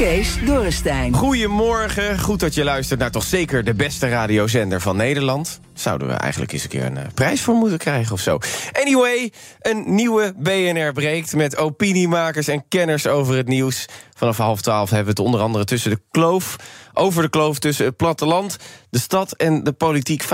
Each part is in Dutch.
Kees Dorrestein. Goedemorgen, goed dat je luistert naar toch zeker de beste radiozender van Nederland. Zouden we eigenlijk eens een keer een uh, prijs voor moeten krijgen of zo. Anyway, een nieuwe BNR breekt met opiniemakers en kenners over het nieuws. Vanaf half twaalf hebben we het onder andere tussen de kloof, over de kloof tussen het platteland, de stad en de politiek. 85%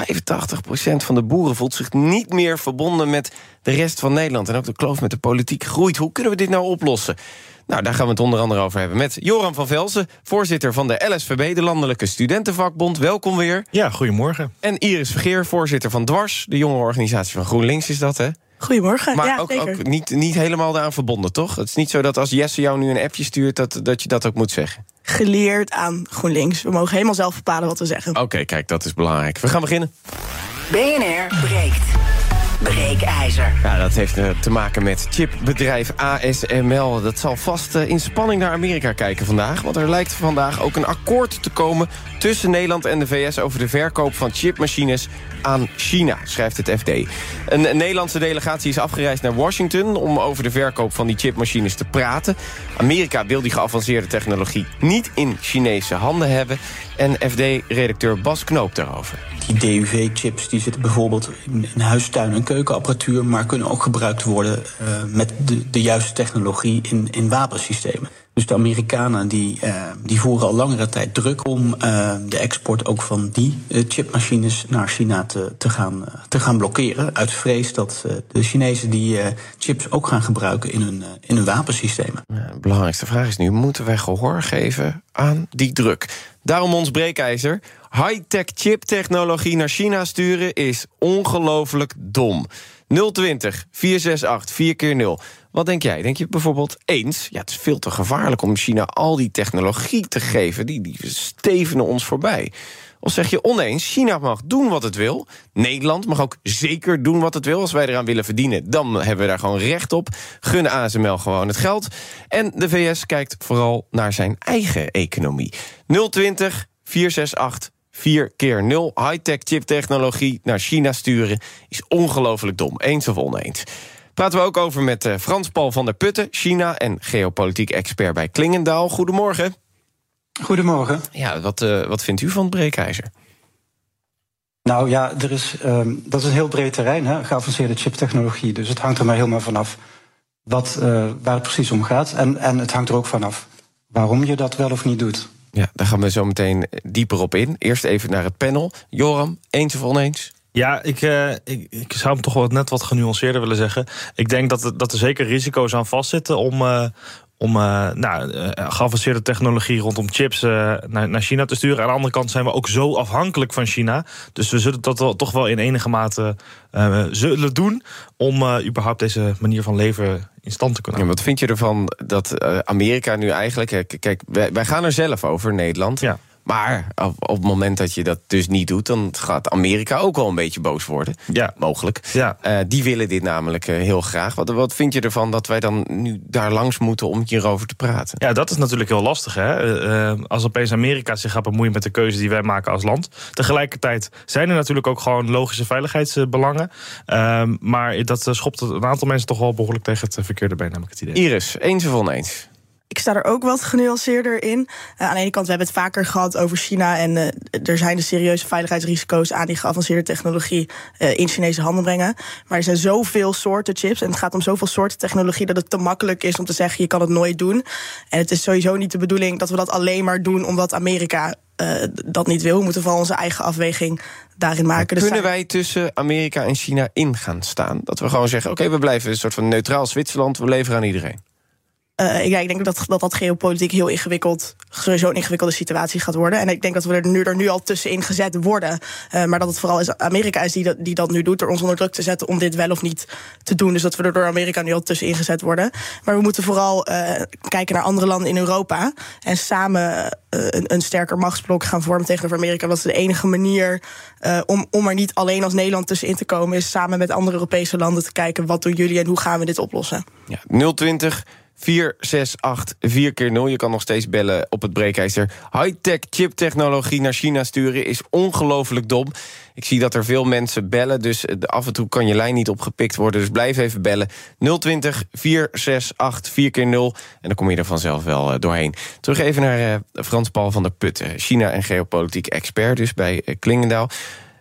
van de boeren voelt zich niet meer verbonden met de rest van Nederland. En ook de kloof met de politiek groeit. Hoe kunnen we dit nou oplossen? Nou, daar gaan we het onder andere over hebben met Joram van Velzen... voorzitter van de LSVB, de Landelijke Studentenvakbond. Welkom weer. Ja, goedemorgen. En Iris Vergeer, voorzitter van Dwars... de jonge organisatie van GroenLinks is dat, hè? Goedemorgen. Maar ja, ook, zeker. ook niet, niet helemaal daaraan verbonden, toch? Het is niet zo dat als Jesse jou nu een appje stuurt... dat, dat je dat ook moet zeggen. Geleerd aan GroenLinks. We mogen helemaal zelf bepalen wat we zeggen. Oké, kijk, dat is belangrijk. We gaan beginnen. BNR breekt. Breekijzer. Ja, dat heeft eh, te maken met chipbedrijf ASML. Dat zal vast eh, in spanning naar Amerika kijken vandaag. Want er lijkt vandaag ook een akkoord te komen... tussen Nederland en de VS over de verkoop van chipmachines aan China, schrijft het FD. Een Nederlandse delegatie is afgereisd naar Washington... om over de verkoop van die chipmachines te praten. Amerika wil die geavanceerde technologie niet in Chinese handen hebben. En FD-redacteur Bas Knoop daarover. Die DUV-chips die zitten bijvoorbeeld in, in huistuin- en keukenapparatuur... maar kunnen ook gebruikt worden uh, met de, de juiste technologie in, in wapensystemen. Dus de Amerikanen die, uh, die voeren al langere tijd druk om uh, de export ook van die uh, chipmachines naar China te, gaan, te gaan blokkeren. Uit vrees dat de Chinezen die chips ook gaan gebruiken in hun, in hun wapensystemen. De belangrijkste vraag is nu: moeten wij gehoor geven aan die druk? Daarom ons breekijzer. High-tech chiptechnologie naar China sturen is ongelooflijk dom. 020 468 4 keer 0 Wat denk jij? Denk je bijvoorbeeld eens? Ja, het is veel te gevaarlijk om China al die technologie te geven. Die, die stevenen ons voorbij. Of zeg je oneens, China mag doen wat het wil. Nederland mag ook zeker doen wat het wil. Als wij eraan willen verdienen, dan hebben we daar gewoon recht op. Gunnen ASML gewoon het geld. En de VS kijkt vooral naar zijn eigen economie. 020 468 4 keer 0 high-tech chiptechnologie naar China sturen is ongelooflijk dom. Eens of oneens. Praten we ook over met uh, Frans Paul van der Putten, China en geopolitiek expert bij Klingendaal. Goedemorgen. Goedemorgen. Ja, wat, uh, wat vindt u van het breekijzer? Nou ja, er is, um, dat is een heel breed terrein, hè, geavanceerde chiptechnologie. Dus het hangt er maar helemaal vanaf wat, uh, waar het precies om gaat. En, en het hangt er ook vanaf waarom je dat wel of niet doet. Ja, daar gaan we zo meteen dieper op in. Eerst even naar het panel. Joram, eens of oneens? Ja, ik, uh, ik, ik, zou hem toch wel net wat genuanceerder willen zeggen. Ik denk dat, dat er zeker risico's aan vastzitten om, uh, om uh, nou, geavanceerde technologie rondom chips naar, naar China te sturen. Aan de andere kant zijn we ook zo afhankelijk van China. Dus we zullen dat wel, toch wel in enige mate zullen doen om überhaupt deze manier van leven in stand te kunnen ja, Wat vind je ervan dat Amerika nu eigenlijk... Kijk, wij, wij gaan er zelf over, Nederland... Ja. Maar op, op, het moment dat je dat dus niet doet... dan gaat Amerika ook wel een beetje boos worden. Ja. Mogelijk. Ja. Uh, die willen dit namelijk uh, heel graag. Wat, wat vind je ervan dat wij dan nu daar langs moeten... om hierover te praten? Ja, dat is natuurlijk heel lastig. Hè? Uh, als opeens Amerika zich gaat bemoeien met de keuze die wij maken als land. Tegelijkertijd zijn er natuurlijk ook gewoon logische veiligheidsbelangen. Ehm, maar dat schopt een aantal mensen toch wel behoorlijk tegen het verkeerde been, ik het idee. Iris, eens of oneens? Ik sta er ook wat genuanceerder in. Uh, aan de ene kant, we hebben het vaker gehad over China. En uh, er zijn de serieuze veiligheidsrisico's aan die geavanceerde technologie uh, in Chinese handen brengen. Maar er zijn zoveel soorten chips en het gaat om zoveel soorten technologie dat het te makkelijk is om te zeggen: je kan het nooit doen. En het is sowieso niet de bedoeling dat we dat alleen maar doen omdat Amerika dat niet wil. We moeten vooral onze eigen afweging daarin maken. Dus kunnen wij tussen Amerika en China in gaan staan? Dat we gewoon zeggen: oké, okay, we blijven een soort van neutraal Zwitserland, we leveren aan iedereen. Ik, ik, denk dat, dat dat geopolitiek heel ingewikkeld, een ingewikkelde situatie gaat worden. En ik denk dat we er nu, er nu al tussenin gezet worden. Uh, maar dat het vooral is Amerika is die dat, die dat nu doet, door ons onder druk te zetten om dit wel of niet te doen. Dus dat we er door Amerika nu al tussenin gezet worden. Maar we moeten vooral uh, kijken naar andere landen in Europa. En samen een, een, sterker machtsblok gaan vormen tegenover Amerika. Dat is de enige manier om, om er niet alleen als Nederland tussenin te komen, is samen met andere Europese landen te kijken wat doen jullie en hoe gaan we dit oplossen. Ja, 020 468 4 keer 0 Je kan nog steeds bellen op het breekijzer. High-tech chiptechnologie naar China sturen is ongelooflijk dom. Ik zie dat er veel mensen bellen, dus af en toe kan je lijn niet opgepikt worden. Dus blijf even bellen. 020 468 4 keer 0 En dan kom je er vanzelf wel eh, doorheen. Terug even naar uh, Frans Paul van der Putten. China en geopolitiek expert dus bij Klingendaal.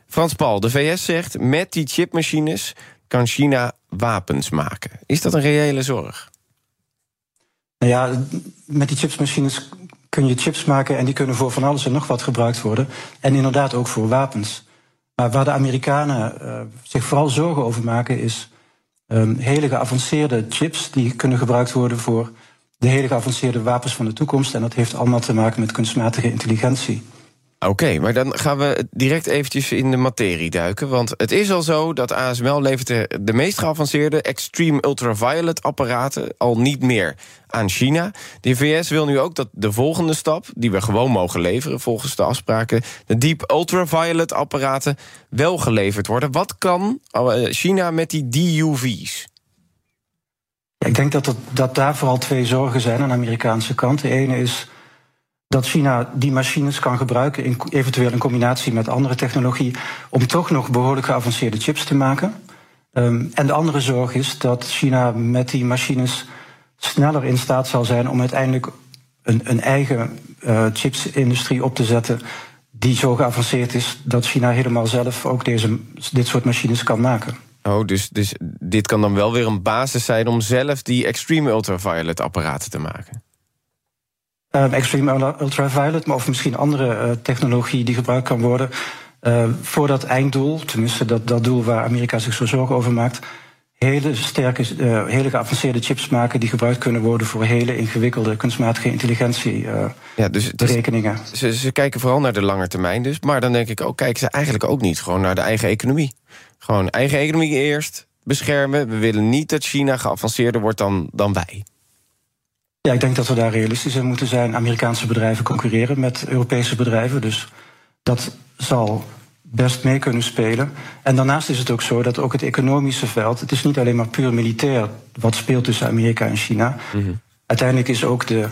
Frans Paul, de VS zegt met die chipmachines kan China wapens maken. Is dat een reële zorg? Nou ja, met die chipsmachines kun je chips maken en die kunnen voor van alles en nog wat gebruikt worden. En inderdaad ook voor wapens. Maar waar de Amerikanen uh, zich vooral zorgen over maken is um, hele geavanceerde chips die kunnen gebruikt worden voor de hele geavanceerde wapens van de toekomst. En dat heeft allemaal te maken met kunstmatige intelligentie. Oké, maar dan gaan we direct eventjes in de materie duiken. Want het is al zo dat ASML levert de, de meest geavanceerde Extreme Ultraviolet apparaten al niet meer aan China. De VS wil nu ook dat de volgende stap, die we gewoon mogen leveren volgens de afspraken, de Deep Ultraviolet apparaten wel geleverd worden. Wat kan eh, China met die DUV's? ik denk dat, dat daar vooral twee zorgen zijn aan de Amerikaanse kant. De ene is dat China die machines kan gebruiken, in, eventueel in combinatie met andere technologie, om toch nog behoorlijk geavanceerde chips te maken. Um, en de andere zorg is dat China met die machines sneller in staat zal zijn om uiteindelijk een, een eigen uh, chipsindustrie op te zetten die zo geavanceerd is dat China helemaal zelf ook deze, dit soort machines kan maken. Oh, dus, dus dit kan dan wel weer een basis zijn om zelf die extreme ultraviolet apparaten te maken? Uh, extreme ultraviolet, maar of misschien andere uh, technologie die gebruikt kan worden uh, voor dat einddoel, tenminste dat, dat doel waar Amerika zich zo zorgen over maakt, hele sterke, hele geavanceerde chips maken die gebruikt kunnen worden voor hele ingewikkelde kunstmatige intelligentie ja, dus berekeningen. Ze, ze kijken vooral naar de lange termijn dus, maar dan denk ik ook, kijken ze eigenlijk ook niet gewoon naar de eigen economie. Gewoon eigen economie eerst, beschermen. We willen niet dat China geavanceerder wordt dan, dan wij. Ja, ik denk dat we daar realistisch in moeten zijn. Amerikaanse bedrijven concurreren met Europese bedrijven. Dus dat zal best mee kunnen spelen. En daarnaast is het ook zo dat ook het economische veld... het is niet alleen maar puur militair wat speelt tussen Amerika en China. Mm Uiteindelijk is ook de,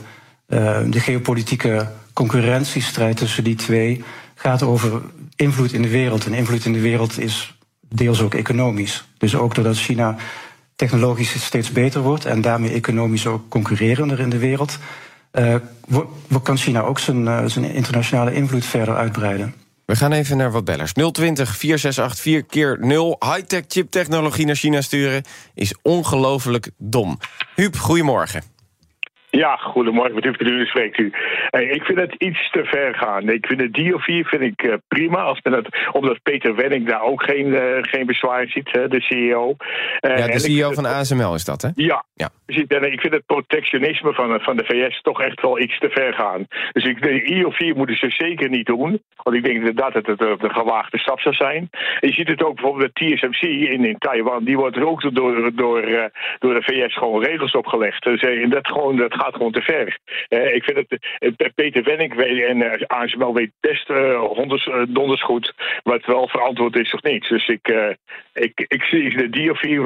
uh, de geopolitieke concurrentiestrijd tussen die twee... gaat over invloed in de wereld. En invloed in de wereld is deels ook economisch. Dus ook doordat China technologisch steeds beter wordt en daarmee economisch ook concurrerender in de wereld, uh, kan China ook zijn, uh, zijn internationale invloed verder uitbreiden. We gaan even naar wat bellers. 020 468 4 keer 0 High-tech chiptechnologie naar China sturen is ongelooflijk dom. Huub, goedemorgen. Ja, goedemorgen, met u spreekt u. Hey, ik vind het iets te ver gaan. Ik vind het DO4 vind ik uh, prima, als men het, omdat Peter Wenning daar ook geen, uh, geen bezwaar ziet, hè, de CEO. Uh, ja, de CEO van ASML is dat, hè? Ja, ja. En ik vind het protectionisme van, van de VS toch echt wel iets te ver gaan. Dus ik, de IO4 moeten ze zeker niet doen, want ik denk inderdaad dat het een gewaagde stap zou zijn. En je ziet het ook bijvoorbeeld de TSMC in, in Taiwan, die wordt ook door, door, door de VS gewoon regels opgelegd. Dus, en dat gewoon... Dat gaat gewoon te ver. Uh, ik vind het, uh, Peter Wenning en uh, ASML weet best honders, donders goed wat wel verantwoord is of niet. Dus ik, ik, ik zie de Diofie,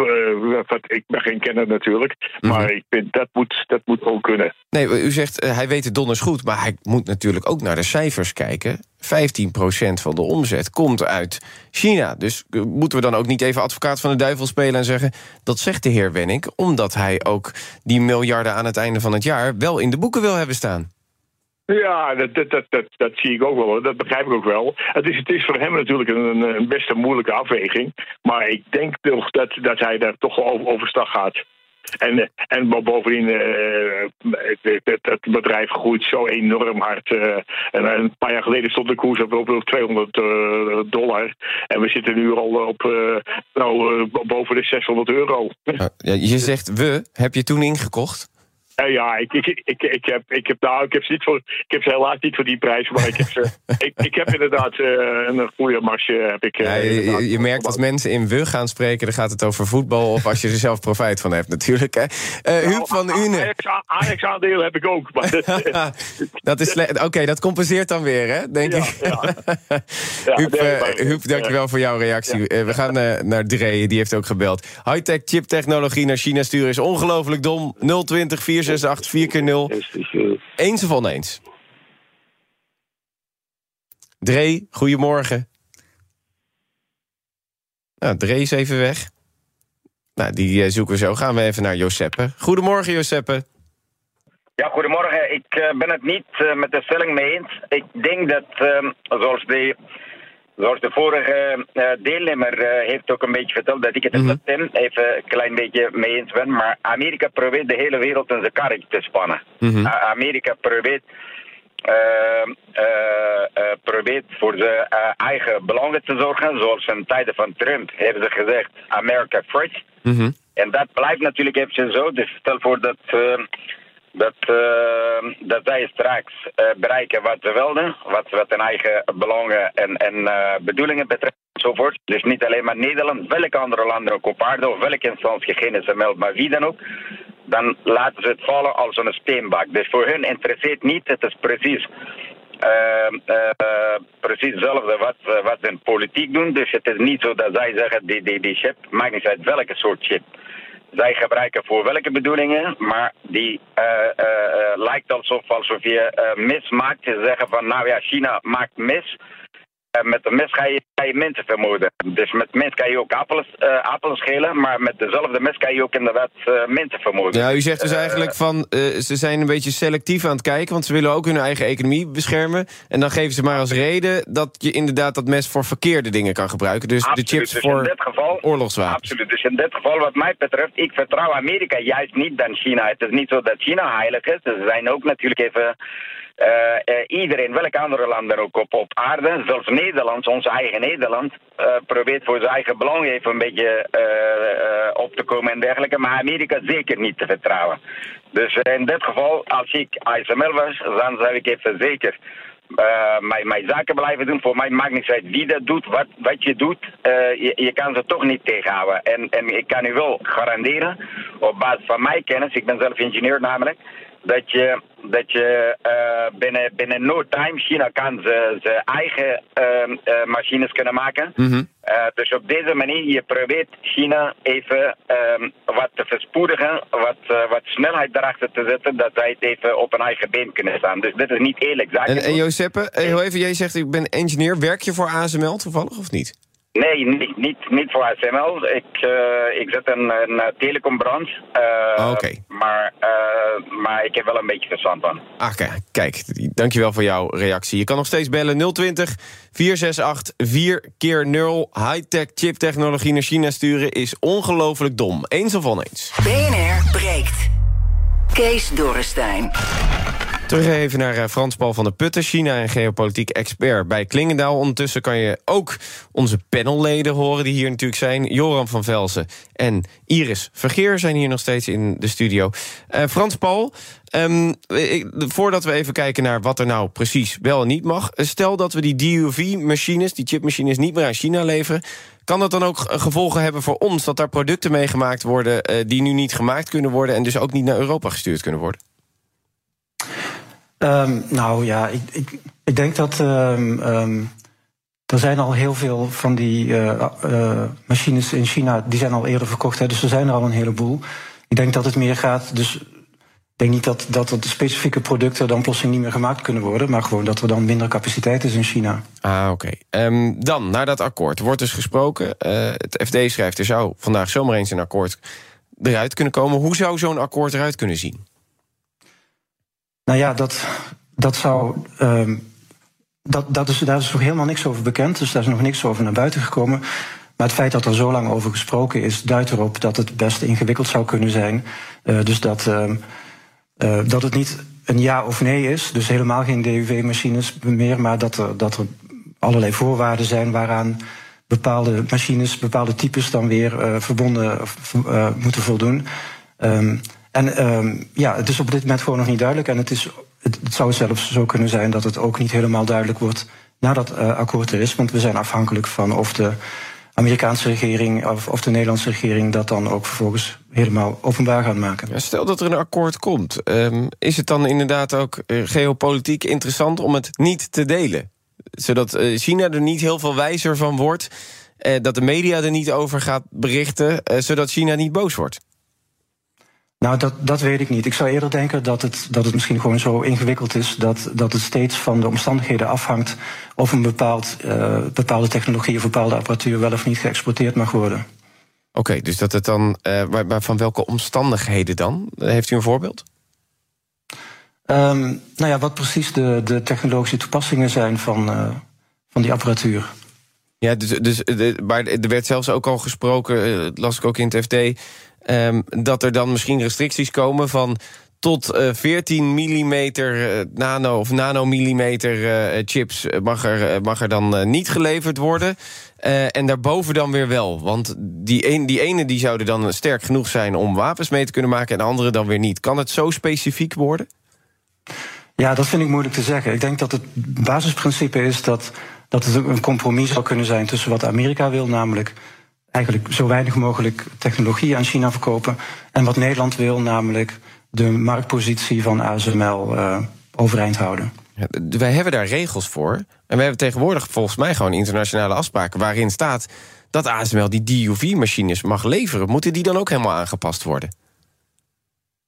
wat, ik ben geen kenner natuurlijk, mm -hmm. maar ik vind dat moet, dat moet gewoon kunnen. Nee, u zegt hij weet het donders goed, maar hij moet natuurlijk ook naar de cijfers kijken. 15% van de omzet komt uit China. Dus eh, moeten we dan ook niet even advocaat van de duivel spelen en zeggen... dat zegt de heer Wenning, omdat hij ook die miljarden aan het einde van het jaar... wel in de boeken wil hebben staan. Ja, dat, dat, dat, dat, zie ik ook wel. Dat begrijp ik ook wel. Het is, het is voor hem natuurlijk een, een best een moeilijke afweging. Maar ik denk toch dat, dat hij daar toch over, overstag gaat. En, en bovendien, het, het, bedrijf groeit zo enorm hard. En een paar jaar geleden stond de koers op, op 200 uh, dollar. En we zitten nu al op nou, boven de 600 euro. Je zegt we. Heb je toen ingekocht? Uh, ja, ik, ik, ik, ik, heb, ik, heb, nou, ik, heb ze niet voor, ik heb ze helaas niet voor die prijs, maar ik heb, ze, ik, ik heb inderdaad uh, een goede marge. Heb ik, uh, ja, je, je, merkt als mensen in we gaan spreken, dan gaat het over voetbal of als je er zelf profijt van hebt, natuurlijk. Hè. Nou, Huub van Une. Ajax-aandeel heb ik ook. Maar dat is Oké, okay, dat compenseert dan weer, hè, denk ja, ik. Ja. Huub, dankjewel voor jouw reactie. we gaan naar Dre, die heeft ook gebeld. High-tech chip-technologie naar China sturen is ongelooflijk dom. 020 468 4 keer 0 Eens of oneens? Dre, goedemorgen. Nou, Dre is even weg. Nou, die zoeken we zo. Gaan we even naar Joseppe. Goedemorgen, Joseppe. Ja, goedemorgen. Ik uh, ben het niet uh, met de stelling mee eens. Ik denk dat, uh, zoals, de, zoals de vorige deelnemer heeft ook een beetje verteld, dat ik het mm -hmm. Even een klein beetje mee eens ben. Maar Amerika probeert de hele wereld in zijn karretje te spannen. Mm -hmm. Amerika probeert, probeert voor zijn eigen belangen te zorgen. Zoals in tijden van Trump hebben ze gezegd, America first. Mm -hmm. En dat blijft natuurlijk even zo. Dus stel voor dat dat, uh, dat zij straks uh, bereiken wat ze wilden, wat, wat hun eigen belangen en, en uh, bedoelingen betreft enzovoort. Dus niet alleen maar Nederland, welke andere landen ook op aarde of welke instantie geen SML, maar wie dan ook. Dan laten ze het vallen als een steenbak. Dus voor hun interesseert niet, het is precies precies hetzelfde wat, wat ze in politiek doen. Dus het is niet zo dat zij zeggen, die, die, die chip, maakt niet uit welke soort chip zij gebruiken voor welke bedoelingen, maar die uh, uh, uh, lijkt alsof, alsof je mis maakt. Te zeggen van, nou ja, China maakt mis. Met de mes ga je, ga je mensen vermoeden. Dus met mens kan je ook appels, appels schelen, maar met dezelfde mes kan je ook inderdaad mensen vermoeden. Ja, u zegt dus eigenlijk van, ze zijn een beetje selectief aan het kijken, want ze willen ook hun eigen economie beschermen. En dan geven ze maar als reden dat je inderdaad dat mes voor verkeerde dingen kan gebruiken. Dus Absoluut, de chips dus voor in dit geval, oorlogswapens. Absoluut, dus in dit geval wat mij betreft, ik vertrouw Amerika juist niet dan China. Het is niet zo dat China heilig is. Er zijn ook natuurlijk even uh, uh, iedereen, welke andere landen ook op, op aarde, zelfs Nederland, ons eigen Nederland, uh, probeert voor zijn eigen belang even een beetje op te komen en dergelijke. Maar Amerika zeker niet te vertrouwen. Dus in dit geval, als ik ASML was, dan zou ik even zeker mijn, mijn zaken blijven doen. Voor mij maakt niet uit wie dat doet, wat, wat je doet. Je, je kan ze toch niet tegenhouden. En, en ik kan u wel garanderen, op basis van mijn kennis, ik ben zelf ingenieur namelijk, dat je, dat je uh, binnen, binnen no time China kan ze, ze eigen uh, machines kunnen maken. Mm -hmm. dus op deze manier, je probeert China even um, wat te verspoedigen, wat, wat snelheid erachter te zetten, dat zij het even op een eigen been kunnen staan. Dus dit is niet eerlijk. En, en Joseppe, heel even, jij zegt ik ben engineer. Werk je voor ASML toevallig of niet? Nee, niet, niet, niet voor ASML. Ik, uh, ik zit in een telecombranche. Uh, Oké. Okay. Maar, uh, maar ik heb wel een beetje verstand van. Ah, kijk, kijk, dankjewel voor jouw reactie. Je kan nog steeds bellen 020 468 4 keer 0 High-tech chiptechnologie naar China sturen is ongelooflijk dom. Eens of oneens? BNR breekt. Kees Dorrestein. Terug even naar Frans Paul van der Putten, China en geopolitiek expert bij Klingendaal. Ondertussen kan je ook onze panelleden horen die hier natuurlijk zijn. Joram van Velsen en Iris Vergeer zijn hier nog steeds in de studio. Uh, Frans Paul, ik, voordat we even kijken naar wat er nou precies wel en niet mag. Stel dat we die DUV-machines, die chipmachines, niet meer aan China leveren. Kan dat dan ook gevolgen hebben voor ons dat daar producten mee gemaakt worden uh, die nu niet gemaakt kunnen worden en dus ook niet naar Europa gestuurd kunnen worden? Um, nou ja, ik, ik, ik denk dat um, um, er zijn al heel veel van die uh, uh, machines in China, die zijn al eerder verkocht, hè, dus er zijn er al een heleboel. Ik denk dat het meer gaat, dus ik denk niet dat, dat de specifieke producten dan plotseling niet meer gemaakt kunnen worden, maar gewoon dat er dan minder capaciteit is in China. Ah, oké. Dan, naar dat akkoord. Wordt dus gesproken, uh, het FD schrijft, er zou vandaag zomaar eens een akkoord eruit kunnen komen. Hoe zou zo'n akkoord eruit kunnen zien? Nou ja, dat, dat zou. Um, dat, dat is, daar is nog helemaal niks over bekend, dus daar is nog niks over naar buiten gekomen. Maar het feit dat er zo lang over gesproken is, duidt erop dat het best ingewikkeld zou kunnen zijn. Uh, dus dat, uh, uh, dat het niet een ja of nee is, dus helemaal geen DUV-machines meer, maar dat er, dat er allerlei voorwaarden zijn waaraan bepaalde machines, bepaalde types dan weer verbonden moeten voldoen. Um, En ehm, ja, het is op dit moment gewoon nog niet duidelijk. En het, is, het, zou zelfs zo kunnen zijn dat het ook niet helemaal duidelijk wordt nadat uh, akkoord er is. Want we zijn afhankelijk van of de Amerikaanse regering of, of de Nederlandse regering dat dan ook vervolgens helemaal openbaar gaat maken. Stel dat er een akkoord komt, um, is het dan inderdaad ook uh, geopolitiek interessant om het niet te delen? Zodat uh, China er niet heel veel wijzer van wordt, dat de media er niet over gaat berichten, zodat China niet boos wordt. Nou, dat, dat weet ik niet. Ik zou eerder denken dat het, dat het misschien gewoon zo ingewikkeld is dat, dat het steeds van de omstandigheden afhangt of een bepaald, uh, bepaalde technologie of bepaalde apparatuur wel of niet geëxporteerd mag worden. Oké, okay, dus dat het dan. Uh, waar, van welke omstandigheden dan? Heeft u een voorbeeld? Um, nou ja, wat precies de, de technologische toepassingen zijn van, uh, van die apparatuur. Ja, dus, dus maar er werd zelfs ook al gesproken, las ik ook in het FD Um, dat er dan misschien restricties komen van tot uh, 14 mm uh, nano of nanomillimeter uh, chips mag er, mag er dan niet geleverd worden. en daarboven dan weer wel. Want die, een, die ene die zouden dan sterk genoeg zijn om wapens mee te kunnen maken... en de andere dan weer niet. Kan het zo specifiek worden? Ja, dat vind ik moeilijk te zeggen. Ik denk dat het basisprincipe is dat, dat het een compromis zou kunnen zijn... tussen wat Amerika wil, namelijk eigenlijk zo weinig mogelijk technologie aan China verkopen. En wat Nederland wil, namelijk de marktpositie van ASML uh, overeind houden. Wij hebben daar regels voor. En we hebben tegenwoordig volgens mij gewoon internationale afspraken waarin staat dat ASML die DUV-machines mag leveren. Moeten die dan ook helemaal aangepast worden?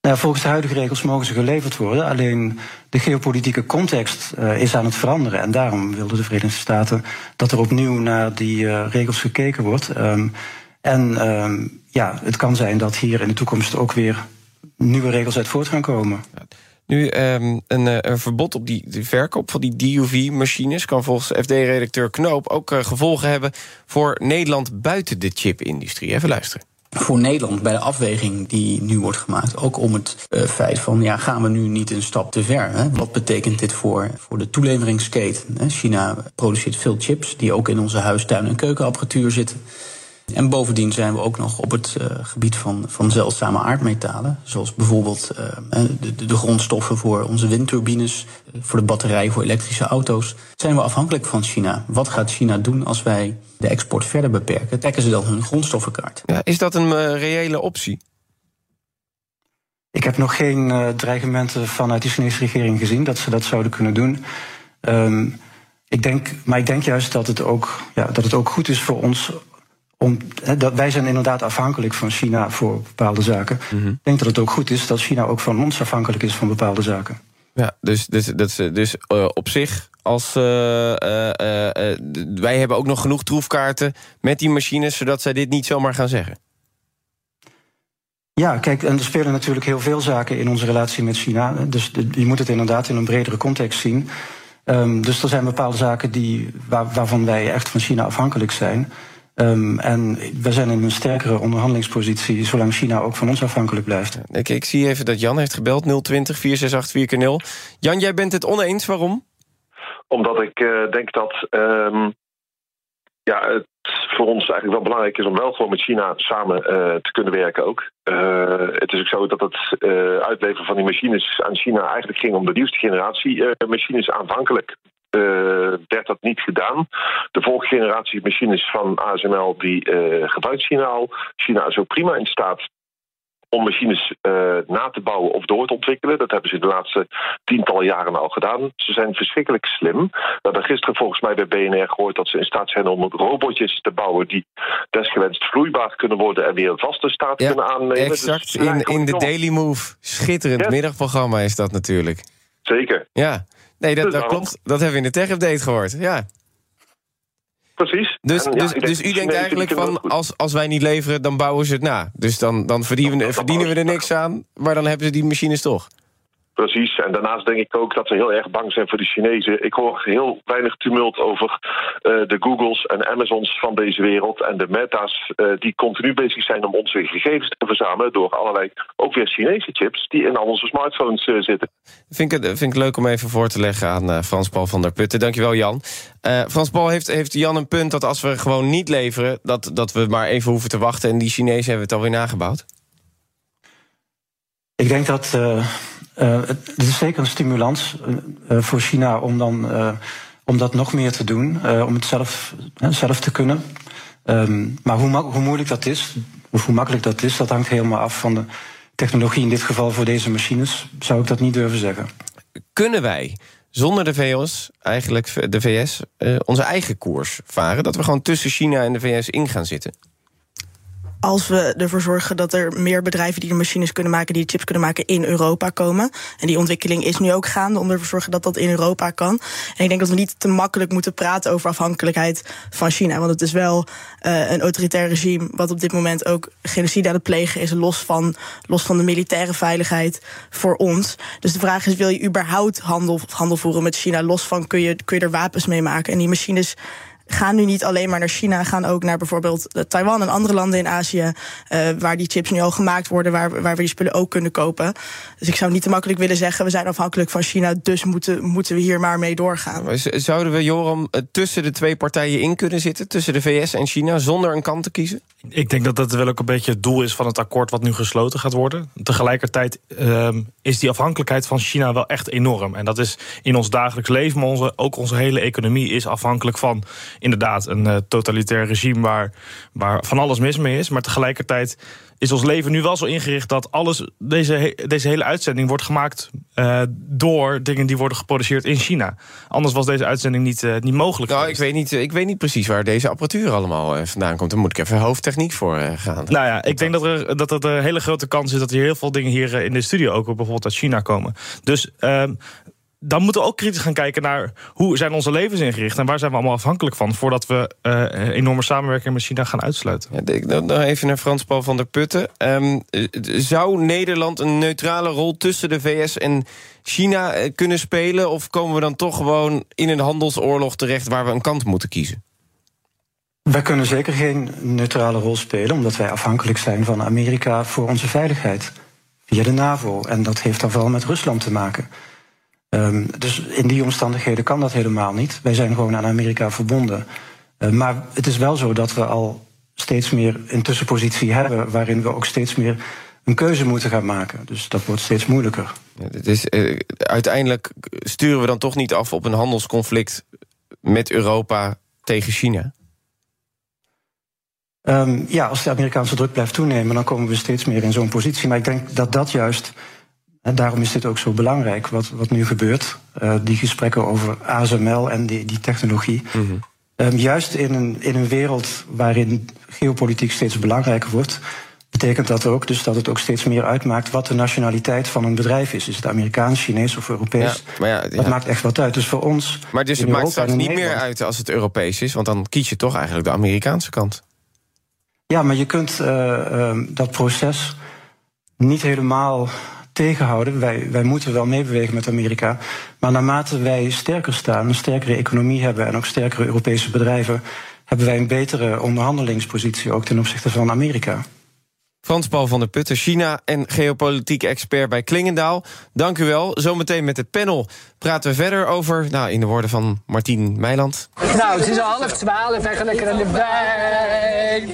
Nou, volgens de huidige regels mogen ze geleverd worden. Alleen de geopolitieke context uh, is aan het veranderen. En daarom wilden de Verenigde Staten dat er opnieuw naar die uh, regels gekeken wordt. Um, en um, ja, het kan zijn dat hier in de toekomst ook weer nieuwe regels uit voort gaan komen. Nu, een, uh, een, verbod op die, die, verkoop van die DUV-machines... kan volgens FD-redacteur Knoop ook gevolgen hebben... voor Nederland buiten de chipindustrie. Even luisteren voor Nederland bij de afweging die nu wordt gemaakt. Ook om het uh, feit van, ja, gaan we nu niet een stap te ver? Hè? Wat betekent dit voor, voor de toeleveringsketen? China produceert veel chips die ook in onze huistuin- en keukenapparatuur zitten. En bovendien zijn we ook nog op het uh, gebied van, van zeldzame aardmetalen. Zoals bijvoorbeeld uh, de, de, grondstoffen voor onze windturbines, voor de batterij voor elektrische auto's. Zijn we afhankelijk van China? Wat gaat China doen als wij de export verder beperken? Trekken ze dan hun grondstoffenkaart? Ja, is dat een uh, reële optie? Ik heb nog geen dreigementen vanuit de Chinese regering gezien dat ze dat zouden kunnen doen. Um, ik denk, maar ik denk juist dat het ook, ja, dat het ook goed is voor ons om, dat, wij zijn inderdaad afhankelijk van China voor bepaalde zaken. Mm -hmm. Ik denk dat het ook goed is dat China ook van ons afhankelijk is van bepaalde zaken. Ja, dus, dus, dus, dus uh, op zich, als, uh, uh, wij hebben ook nog genoeg troefkaarten met die machines, zodat zij dit niet zomaar gaan zeggen. Ja, kijk, en er spelen natuurlijk heel veel zaken in onze relatie met China. Dus je moet het inderdaad in een bredere context zien. Um, dus er zijn bepaalde zaken die, waar, waarvan wij echt van China afhankelijk zijn. Um, en we zijn in een sterkere onderhandelingspositie... zolang China ook van ons afhankelijk blijft. Ik, ik zie even dat Jan heeft gebeld, 020 468 4 Jan, jij bent het oneens, waarom? Omdat ik uh, denk dat um, ja, het voor ons eigenlijk wel belangrijk is... om wel gewoon met China samen uh, te kunnen werken ook. Uh, het is ook zo dat het uitleveren van die machines aan China... eigenlijk ging om de nieuwste generatie machines aanvankelijk werd dat niet gedaan. De volgende generatie machines van ASML die uh, gebruikt China al. China is ook prima in staat om machines uh, na te bouwen of door te ontwikkelen. Dat hebben ze de laatste tientallen jaren al gedaan. Ze zijn verschrikkelijk slim. We hebben gisteren volgens mij bij BNR gehoord dat ze in staat zijn om robotjes te bouwen die desgewenst vloeibaar kunnen worden en weer een vaste staat ja, kunnen aannemen. Exact, dus in, in de Daily Move. Schitterend yes. middagprogramma is dat natuurlijk. Zeker. Ja. Nee, dat, dat klopt. Dat hebben we in de tech-update gehoord. Ja. Precies. Dus, en, dus, dus u denkt eigenlijk van, als, als wij niet leveren, dan bouwen ze het na. Dus dan, dan verdienen, we, verdienen we er niks aan, maar dan hebben ze die machines toch. Precies. En daarnaast denk ik ook dat ze heel erg bang zijn voor de Chinezen. Ik hoor heel weinig tumult over uh, de Googles en Amazons van deze wereld. En de Meta's uh, die continu bezig zijn om onze gegevens te verzamelen. door allerlei ook weer Chinese chips die in al onze smartphones uh, zitten. Vind ik, het, vind ik leuk om even voor te leggen aan Frans-Paul van der Putten. Dankjewel, Jan. Frans-Paul heeft, heeft Jan een punt dat als we gewoon niet leveren. Dat, dat we maar even hoeven te wachten. En die Chinezen hebben het alweer nagebouwd. Ik denk dat uh, het is zeker een stimulans voor China om dan om dat nog meer te doen, om het zelf, zelf te kunnen. Um, maar hoe, hoe moeilijk dat is, of hoe makkelijk dat is, dat hangt helemaal af van de technologie. In dit geval voor deze machines zou ik dat niet durven zeggen. Kunnen wij zonder de VS, eigenlijk de VS, onze eigen koers varen? Dat we gewoon tussen China en de VS in gaan zitten? Als we ervoor zorgen dat er meer bedrijven die de machines kunnen maken, die de chips kunnen maken, in Europa komen. En die ontwikkeling is nu ook gaande om ervoor te zorgen dat dat in Europa kan. En ik denk dat we niet te makkelijk moeten praten over afhankelijkheid van China. Want het is wel uh, een autoritair regime wat op dit moment ook genocide aan het plegen is, los van, los van de militaire veiligheid voor ons. Dus de vraag is: wil je überhaupt handel, handel voeren met China? Los van kun je, kun je er wapens mee maken? En die machines gaan nu niet alleen maar naar China, gaan ook naar bijvoorbeeld eh, Taiwan en andere landen in Azië, uh, waar die chips nu al gemaakt worden, waar, waar we die spullen ook kunnen kopen. Dus ik zou niet te makkelijk willen zeggen, we zijn afhankelijk van China, dus moeten, moeten we hier maar mee doorgaan. Zouden we, Joram, eh, tussen de twee partijen in kunnen zitten, tussen de VS en China, zonder een kant te kiezen? Ik denk dat dat wel ook een beetje het doel is van het akkoord wat nu gesloten gaat worden. Tegelijkertijd um, is die afhankelijkheid van China wel echt enorm. En dat is in ons dagelijks leven, maar onze, ook onze hele economie is afhankelijk van inderdaad een uh, totalitair regime waar, waar van alles mis mee is. Maar tegelijkertijd is ons leven nu wel zo ingericht dat alles, deze, deze hele uitzending wordt gemaakt uh, door dingen die worden geproduceerd in China. Anders was deze uitzending niet, uh, niet mogelijk. Nou, ik weet niet, ik weet niet precies waar deze apparatuur allemaal vandaan komt. Daar moet ik even hoofdtechniek voor gaan. Nou ja, ik denk dat er, dat er een hele grote kans is dat er heel veel dingen hier in de studio ook bijvoorbeeld uit China komen. Dus ehm, dan moeten we ook kritisch gaan kijken naar hoe zijn onze levens ingericht en waar zijn we allemaal afhankelijk van voordat we uh, enorme samenwerking met China gaan uitsluiten. Ja, dan even naar Frans Paul van der Putten. Um, zou Nederland een neutrale rol tussen de VS en China eh, kunnen spelen? Of komen we dan toch gewoon in een handelsoorlog terecht waar we een kant moeten kiezen? Wij kunnen zeker geen neutrale rol spelen, omdat wij afhankelijk zijn van Amerika voor onze veiligheid. Via de NAVO. En dat heeft dan vooral met Rusland te maken. Um, dus in die omstandigheden kan dat helemaal niet. Wij zijn gewoon aan Amerika verbonden. Uh, maar het is wel zo dat we al steeds meer een tussenpositie hebben... waarin we ook steeds meer een keuze moeten gaan maken. Dus dat wordt steeds moeilijker. Ja, is, uh, uiteindelijk sturen we dan toch niet af op een handelsconflict... met Europa tegen China? Um, ja, als de Amerikaanse druk blijft toenemen... dan komen we steeds meer in zo'n positie. Maar ik denk dat dat juist en daarom is dit ook zo belangrijk, wat, wat nu gebeurt. Uh, die gesprekken over ASML en die, die technologie. Mm -hmm. um, juist in een, in een wereld waarin geopolitiek steeds belangrijker wordt, betekent dat ook dus dat het ook steeds meer uitmaakt wat de nationaliteit van een bedrijf is. Is het Amerikaans, Chinees of Europees? Ja, ja, ja. Dat maakt echt wat uit. Dus voor ons. Maar dus het maakt straks niet meer uit als het Europees is, want dan kies je toch eigenlijk de Amerikaanse kant. Ja, maar je kunt uh, uh, dat proces niet helemaal Wij, wij moeten wel meebewegen met Amerika. Maar naarmate wij sterker staan, een sterkere economie hebben en ook sterkere Europese bedrijven, hebben wij een betere onderhandelingspositie ook ten opzichte van Amerika. Frans-Paul van der Putten, China en geopolitiek expert bij Klingendaal. Dank u wel. Zometeen met het panel praten we verder over, nou, in de woorden van Martien Meiland. Nou, het is al half twaalf en lekker aan de bij,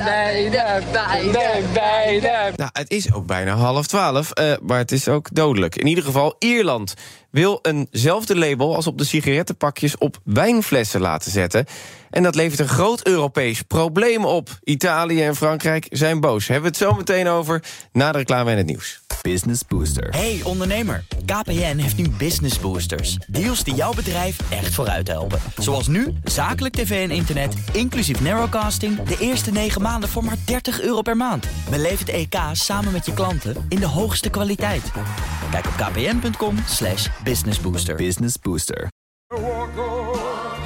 bij, bij, Nou, het is ook bijna half twaalf, uh, maar het is ook dodelijk. In ieder geval, Ierland wil eenzelfde label als op de sigarettenpakjes op wijnflessen laten zetten. En dat levert een groot Europees probleem op. Italië en Frankrijk zijn boos. Hebben we het zo meteen over na de reclame en het nieuws. Business Booster. Hey ondernemer, KPN heeft nu Business Boosters. Deals die jouw bedrijf echt vooruit helpen. Zoals nu, zakelijk tv en internet, inclusief narrowcasting... de eerste 9 maanden voor maar 30 euro per maand. Beleef het EK samen met je klanten in de hoogste kwaliteit. Kijk op kpn.com slash businessbooster. Business Booster.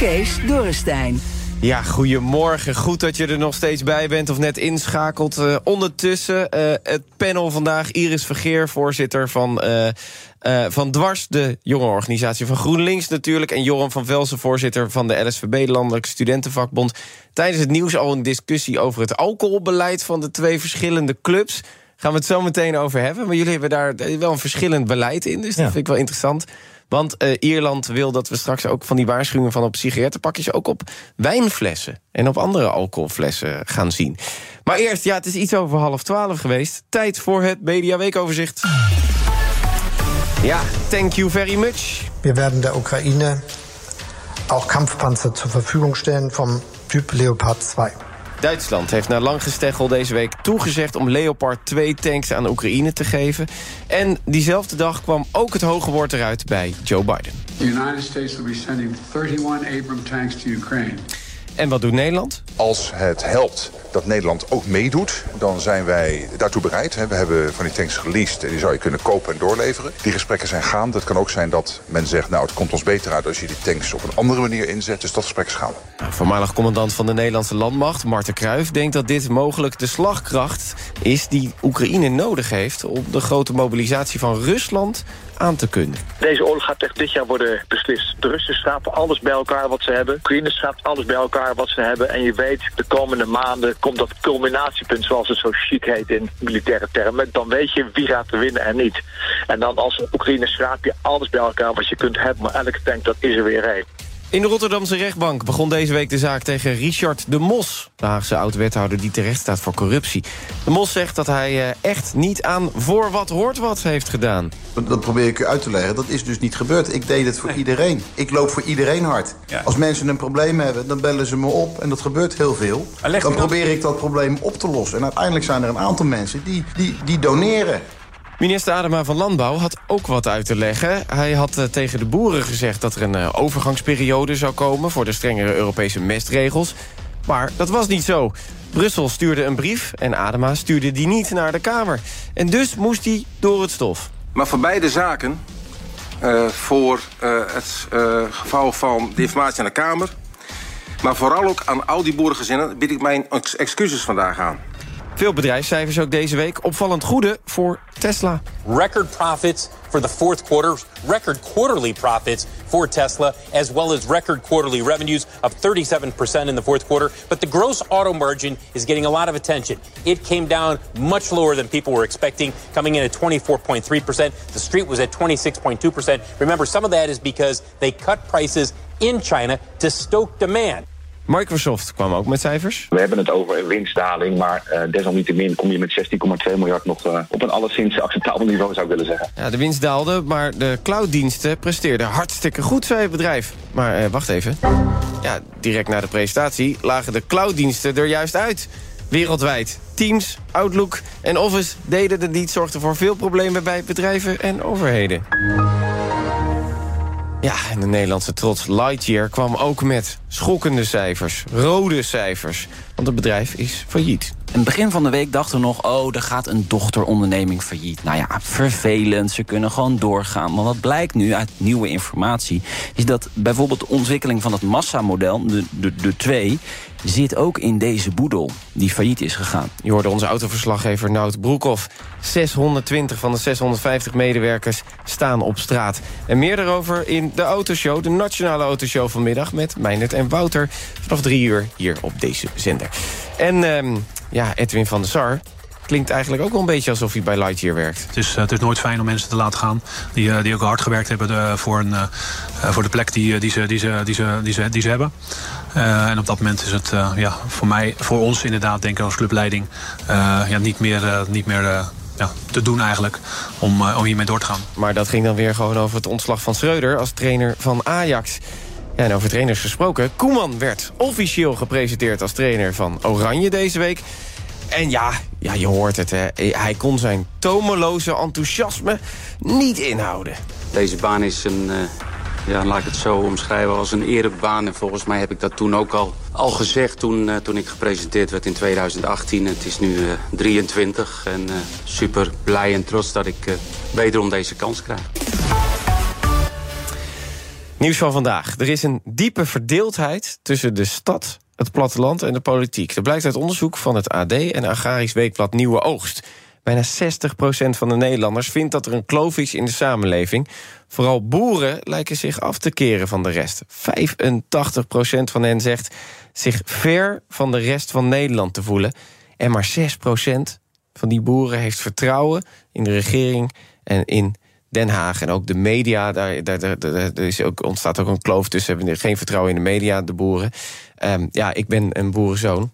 Kees Dorrestein. Ja, goedemorgen. Goed dat je er nog steeds bij bent of net inschakelt. Uh, ondertussen uh, het panel vandaag. Iris Vergeer, voorzitter van, uh, van Dwars, de jonge organisatie van GroenLinks natuurlijk. En Joram van Velsen, voorzitter van de LSVB, Landelijk Studentenvakbond. Tijdens het nieuws al een discussie over het alcoholbeleid van de twee verschillende clubs. Gaan we het zo meteen over hebben. Maar jullie hebben daar wel een verschillend beleid in, dus dat vind ik wel interessant. Want uh, Ierland wil dat we straks ook van die waarschuwingen van op sigarettenpakjes ook op wijnflessen en op andere alcoholflessen gaan zien. Maar eerst, ja, het is iets over half twaalf geweest. Tijd voor het Media Weekoverzicht. Ja, thank you very much. We werden de Oekraïne ook Kampfpanzer zur Verfügung stellen vom Typ Leopard 2. Duitsland heeft na lang gesteggel deze week toegezegd... om Leopard 2 tanks aan Oekraïne te geven. En diezelfde dag kwam ook het hoge woord eruit bij Joe Biden. The United States will be sending 31 Abram tanks to Ukraine. En wat doet Nederland? Als het helpt dat Nederland ook meedoet, dan zijn wij daartoe bereid. We hebben van die tanks geleased en die zou je kunnen kopen en doorleveren. Die gesprekken zijn gaande. Het kan ook zijn dat men zegt, nou het komt ons beter uit als je die tanks op een andere manier inzet. Dus dat gesprek is gaande. Nou, voormalig commandant van de Nederlandse landmacht, Marten Kruijf, denkt dat dit mogelijk de slagkracht is die Oekraïne nodig heeft om de grote mobilisatie van Rusland aan te kunnen. Deze oorlog gaat echt dit jaar worden beslist. De Russen schrapen alles bij elkaar wat ze hebben. Oekraïne schraapt alles bij elkaar wat ze hebben. En je weet, de komende maanden komt dat culminatiepunt, zoals het zo chic heet in militaire termen. Dan weet je wie gaat winnen en niet. En dan als Oekraïne schraap je alles bij elkaar wat je kunt hebben. Maar elke tank, dat is er weer één. In de Rotterdamse rechtbank begon deze week de zaak tegen Richard de Mos... de Haagse oud-wethouder die terecht staat voor corruptie. De Mos zegt dat hij eh, echt niet aan voor wat hoort wat heeft gedaan. Dat probeer ik u uit te leggen. Dat is dus niet gebeurd. Ik deed het voor iedereen. Ik loop voor iedereen hard. Ja. Als mensen een probleem hebben, dan bellen ze me op. En dat gebeurt heel veel. Dan probeer ik dat probleem op te lossen. En uiteindelijk zijn er een aantal mensen die, die, die doneren. Minister Adema van Landbouw had ook wat uit te leggen. Hij had uh, tegen de boeren gezegd dat er een uh, overgangsperiode zou komen... voor de strengere Europese mestregels. Maar dat was niet zo. Brussel stuurde een brief en Adema stuurde die niet naar de Kamer. En dus moest hij door het stof. Maar voor beide zaken, uh, voor het geval van de informatie aan de Kamer... maar vooral ook aan al die boerengezinnen... bied ik mijn ex excuses vandaag aan. Veel bedrijfscijfers ook deze week. Opvallend goede voor Tesla. Record profits for the fourth quarter. Record quarterly profits for Tesla. As well as record quarterly revenues of 37% in the fourth quarter. But the gross auto margin is getting a lot of attention. It came down much lower than people were expecting, coming in at 24.3%. The street was at 26.2%. Remember, some of that is because they cut prices in China to stoke demand. Microsoft kwam ook met cijfers. We hebben het over winstdaling, maar uh, desalniettemin kom je met 16,2 miljard nog uh, op een alleszins acceptabel niveau, zou ik willen zeggen. Ja, de winst daalde, maar de clouddiensten presteerden hartstikke goed, zei het bedrijf. Maar uh, wacht even. Ja, direct na de presentatie lagen de clouddiensten er juist uit. Wereldwijd. Teams, Outlook en Office deden het niet, zorgden voor veel problemen bij bedrijven en overheden. Ja, en de Nederlandse trots Lightyear kwam ook met schokkende cijfers. Rode cijfers. Want het bedrijf is failliet. Het begin van de week dachten we nog... oh, er gaat een dochteronderneming failliet. Nou ja, vervelend, ze kunnen gewoon doorgaan. Maar wat blijkt nu uit nieuwe informatie... is dat bijvoorbeeld de ontwikkeling van het massamodel, de, de, de 2... zit ook in deze boedel, die failliet is gegaan. Je hoorde onze autoverslaggever Nout Broekhoff. 620 van de 650 medewerkers staan op straat. En meer daarover in de Autoshow, de Nationale Autoshow vanmiddag... met Meijnerd en Wouter vanaf drie uur hier op deze zender. En um, ja, Edwin van der Sar klinkt eigenlijk ook wel een beetje alsof hij bij Lightyear werkt. Het is, uh, het is nooit fijn om mensen te laten gaan die, uh, die ook hard gewerkt hebben de, voor, een, voor de plek die, die, ze, die, ze, die, ze, die, ze, die ze hebben. en op dat moment is het ja, voor mij, voor ons inderdaad, denk ik als clubleiding, ja, niet meer, niet meer ja, te doen eigenlijk om, om hiermee door te gaan. Maar dat ging dan weer gewoon over het ontslag van Schreuder als trainer van Ajax. Ja, en over trainers gesproken. Koeman werd officieel gepresenteerd als trainer van Oranje deze week. En ja, ja, je hoort het, hè. hij kon zijn tomeloze enthousiasme niet inhouden. Deze baan is een, uh, ja, laat ik het zo omschrijven, als een erebaan. En volgens mij heb ik dat toen ook al, al gezegd toen, uh, toen ik gepresenteerd werd in 2018. Het is nu uh, 23 en super blij en trots dat ik wederom deze kans krijg. Nieuws van vandaag. Er is een diepe verdeeldheid tussen de stad het platteland en de politiek. Dat blijkt uit onderzoek van het AD en Agrarisch Weekblad Nieuwe Oogst. Bijna 60% van de Nederlanders vindt dat er een kloof is in de samenleving. Vooral boeren lijken zich af te keren van de rest. 85% van hen zegt zich ver van de rest van Nederland te voelen. En maar 6% van die boeren heeft vertrouwen in de regering en in Den Haag. En ook de media, daar, daar, daar, is ook, ontstaat ook een kloof tussen. Hebben geen vertrouwen in de media, de boeren. Um, ja, ik ben een boerenzoon.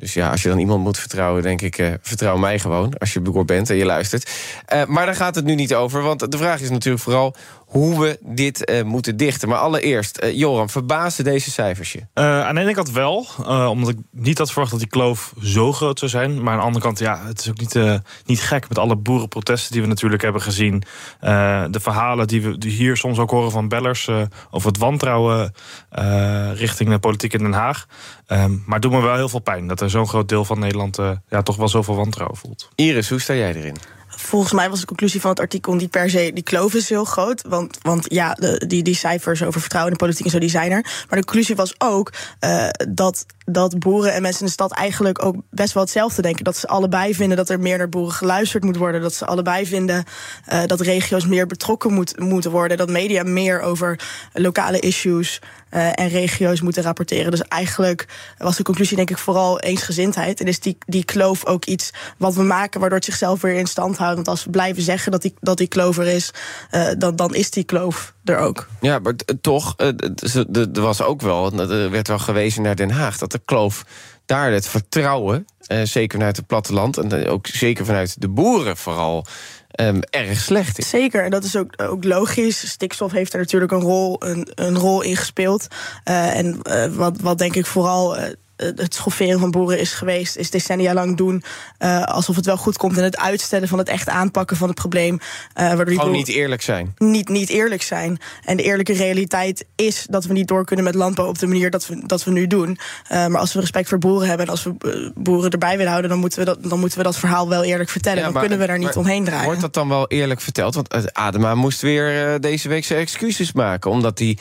Dus ja, als je dan iemand moet vertrouwen, denk ik, uh, vertrouw mij gewoon. Als je boer bent en je luistert. Uh, maar daar gaat het nu niet over. Want de vraag is natuurlijk vooral hoe we dit uh, moeten dichten. Maar allereerst, uh, Joram, verbaasden deze cijfers je? Uh, aan de ene kant wel, omdat ik niet had verwacht dat die kloof zo groot zou zijn. Maar aan de andere kant, ja, het is ook niet, niet gek met alle boerenprotesten die we natuurlijk hebben gezien. de verhalen die we die hier soms ook horen van bellers over het wantrouwen richting de politiek in Den Haag. Um, maar het doet me wel heel veel pijn dat er zo'n groot deel van Nederland ja, toch wel zoveel wantrouwen voelt. Iris, hoe sta jij erin? Volgens mij was de conclusie van het artikel niet per se... die kloof is heel groot, want, want ja, die, die cijfers over vertrouwen in de politiek en zo, die zijn er. Maar de conclusie was ook uh, dat, dat boeren en mensen in de stad eigenlijk ook best wel hetzelfde denken. Dat ze allebei vinden dat er meer naar boeren geluisterd moet worden. Dat ze allebei vinden uh, dat regio's meer betrokken moet, moeten worden. Dat media meer over lokale issues uh, en regio's moeten rapporteren. Dus eigenlijk was de conclusie denk ik vooral eensgezindheid. En is die, die kloof ook iets wat we maken waardoor het zichzelf weer in stand houdt. Want als we blijven zeggen dat die, dat die kloof er is, uh, dan, dan is die kloof er ook. Ja, maar toch, uh, er was ook wel, er werd wel gewezen naar Den Haag, dat de kloof daar het vertrouwen, uh, zeker vanuit het platteland en ook zeker vanuit de boeren vooral. Um, erg slecht is. Zeker, en dat is ook, ook logisch. Stikstof heeft er natuurlijk een rol, een, een rol in gespeeld. Uh, en uh, wat, wat denk ik vooral het schofferen van boeren is geweest, is decennia lang doen uh, alsof het wel goed komt en het uitstellen van het echt aanpakken van het probleem. Uh, waardoor die Gewoon niet eerlijk zijn. Niet, niet eerlijk zijn. En de eerlijke realiteit is dat we niet door kunnen met landbouw op de manier dat we, dat we nu doen. Uh, maar als we respect voor boeren hebben en als we boeren erbij willen houden, dan moeten we dat, dan moeten we dat verhaal wel eerlijk vertellen. Ja, dan maar, kunnen we daar niet omheen draaien. Wordt dat dan wel eerlijk verteld? Want Adema moest weer deze week zijn excuses maken, omdat hij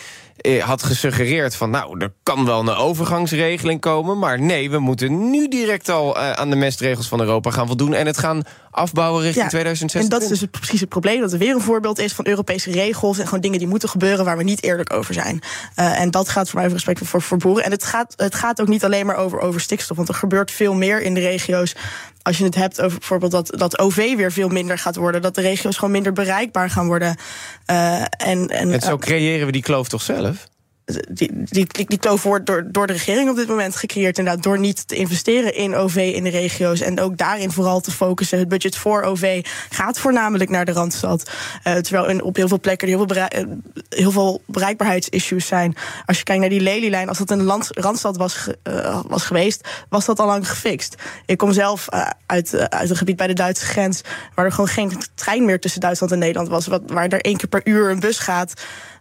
had gesuggereerd van... nou, er kan wel een overgangsregeling komen... maar nee, we moeten nu direct al uh, aan de mestregels van Europa gaan voldoen... en het gaan afbouwen richting ja, 2016. En dat is dus precies het probleem, dat er weer een voorbeeld is... van Europese regels en gewoon dingen die moeten gebeuren... waar we niet eerlijk over zijn. Uh, en dat gaat voor mij respect voor, voor boeren. En het gaat, het gaat ook niet alleen maar over, over stikstof... want er gebeurt veel meer in de regio's als je het hebt over bijvoorbeeld dat, dat OV weer veel minder gaat worden, dat de regio's gewoon minder bereikbaar gaan worden. Uh, en, en, en zo creëren we die kloof toch zelf? Die, die, die kloof wordt door, door de regering op dit moment gecreëerd. Inderdaad, door niet te investeren in OV in de regio's. En ook daarin vooral te focussen. Het budget voor OV gaat voornamelijk naar de randstad. Uh, terwijl op heel veel plekken heel veel, bereik, heel veel bereikbaarheidsissues zijn. Als je kijkt naar die lelielijn, als dat een randstad was, uh, was geweest, was dat al lang gefixt. Ik kom zelf uit, uit een gebied bij de Duitse grens, waar er gewoon geen trein meer tussen Duitsland en Nederland was. Wat, waar er één keer per uur een bus gaat.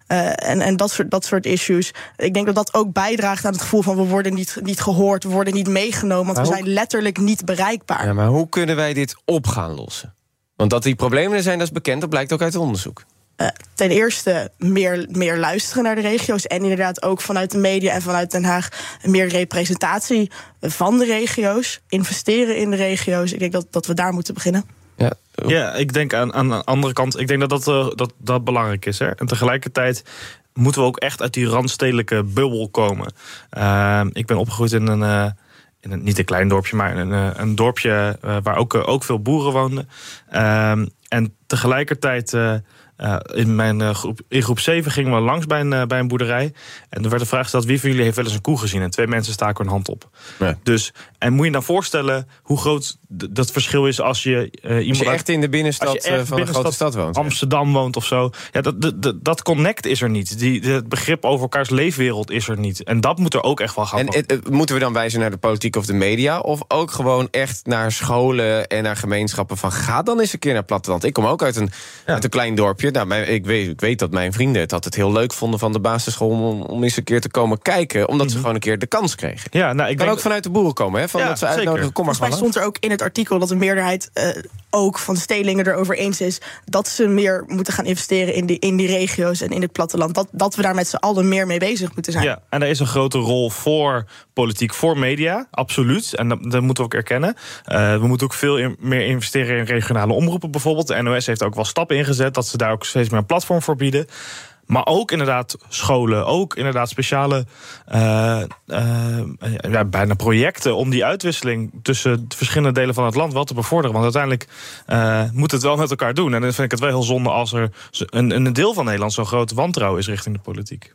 Uh, en en dat, soort, dat soort issues. Ik denk dat dat ook bijdraagt aan het gevoel van we worden niet, niet gehoord, we worden niet meegenomen, want maar we zijn letterlijk niet bereikbaar. Ja, maar hoe kunnen wij dit op gaan lossen? Want dat die problemen er zijn, dat is bekend, dat blijkt ook uit onderzoek. Uh, ten eerste meer, meer luisteren naar de regio's. En inderdaad ook vanuit de media en vanuit Den Haag meer representatie van de regio's. Investeren in de regio's. Ik denk dat, dat we daar moeten beginnen. Ja, ja ik denk aan, aan de andere kant, ik denk dat dat, uh, dat, dat belangrijk is. Hè? En tegelijkertijd moeten we ook echt uit die randstedelijke bubbel komen. Uh, ik ben opgegroeid in een. Uh, in een, niet een klein dorpje, maar een, een dorpje waar ook, ook veel boeren woonden. Ehm, en tegelijkertijd uh, in mijn uh, groep, in groep 7 gingen we langs bij een, uh, bij een boerderij. En er werd de vraag gesteld: wie van jullie heeft wel eens een koe gezien? En twee mensen staken hun hand op. Ja. Dus, en moet je nou voorstellen hoe groot dat verschil is als je iemand. Als je echt in de binnenstad van binnenstad, een grote stad woont. Amsterdam woont of zo. Ja, dat, dat, dat connect is er niet. Die, het begrip over elkaars leefwereld is er niet. En dat moet er ook echt wel gaan. En moeten we dan wijzen naar de politiek of de media? Of ook gewoon echt naar scholen en naar gemeenschappen? Van ga dan eens een keer naar het platteland. Ik kom ook uit een, ja. uit een klein dorpje je. Nou, mijn, ik, weet, ik weet dat mijn vrienden het altijd heel leuk vonden van de basisschool om, om eens een keer te komen kijken, omdat ze gewoon een keer de kans kregen. Ja, nou, ik kan denk ook vanuit de boeren komen, hè? Van Ja, dat ze zeker. uitnodigen. Kom maar Volgens mij gewoon. stond er ook in het artikel dat de meerderheid eh, ook van de stedelingen erover eens is dat ze meer moeten gaan investeren in die, in die regio's en in het platteland. Dat, dat we daar met z'n allen meer mee bezig moeten zijn. Ja, en er is een grote rol voor politiek, voor media, absoluut. En dat, moeten we ook erkennen. Eh, we moeten ook veel meer investeren in regionale omroepen bijvoorbeeld. De NOS heeft ook wel stappen ingezet dat ze daar ook steeds meer een platform voor bieden. Maar ook inderdaad scholen, ook inderdaad speciale eh, eh, ja, bijna projecten om die uitwisseling tussen de verschillende delen van het land wel te bevorderen. Want uiteindelijk eh, moet het wel met elkaar doen. En dan vind ik het wel heel zonde als er een, een deel van Nederland zo'n groot wantrouwen is richting de politiek.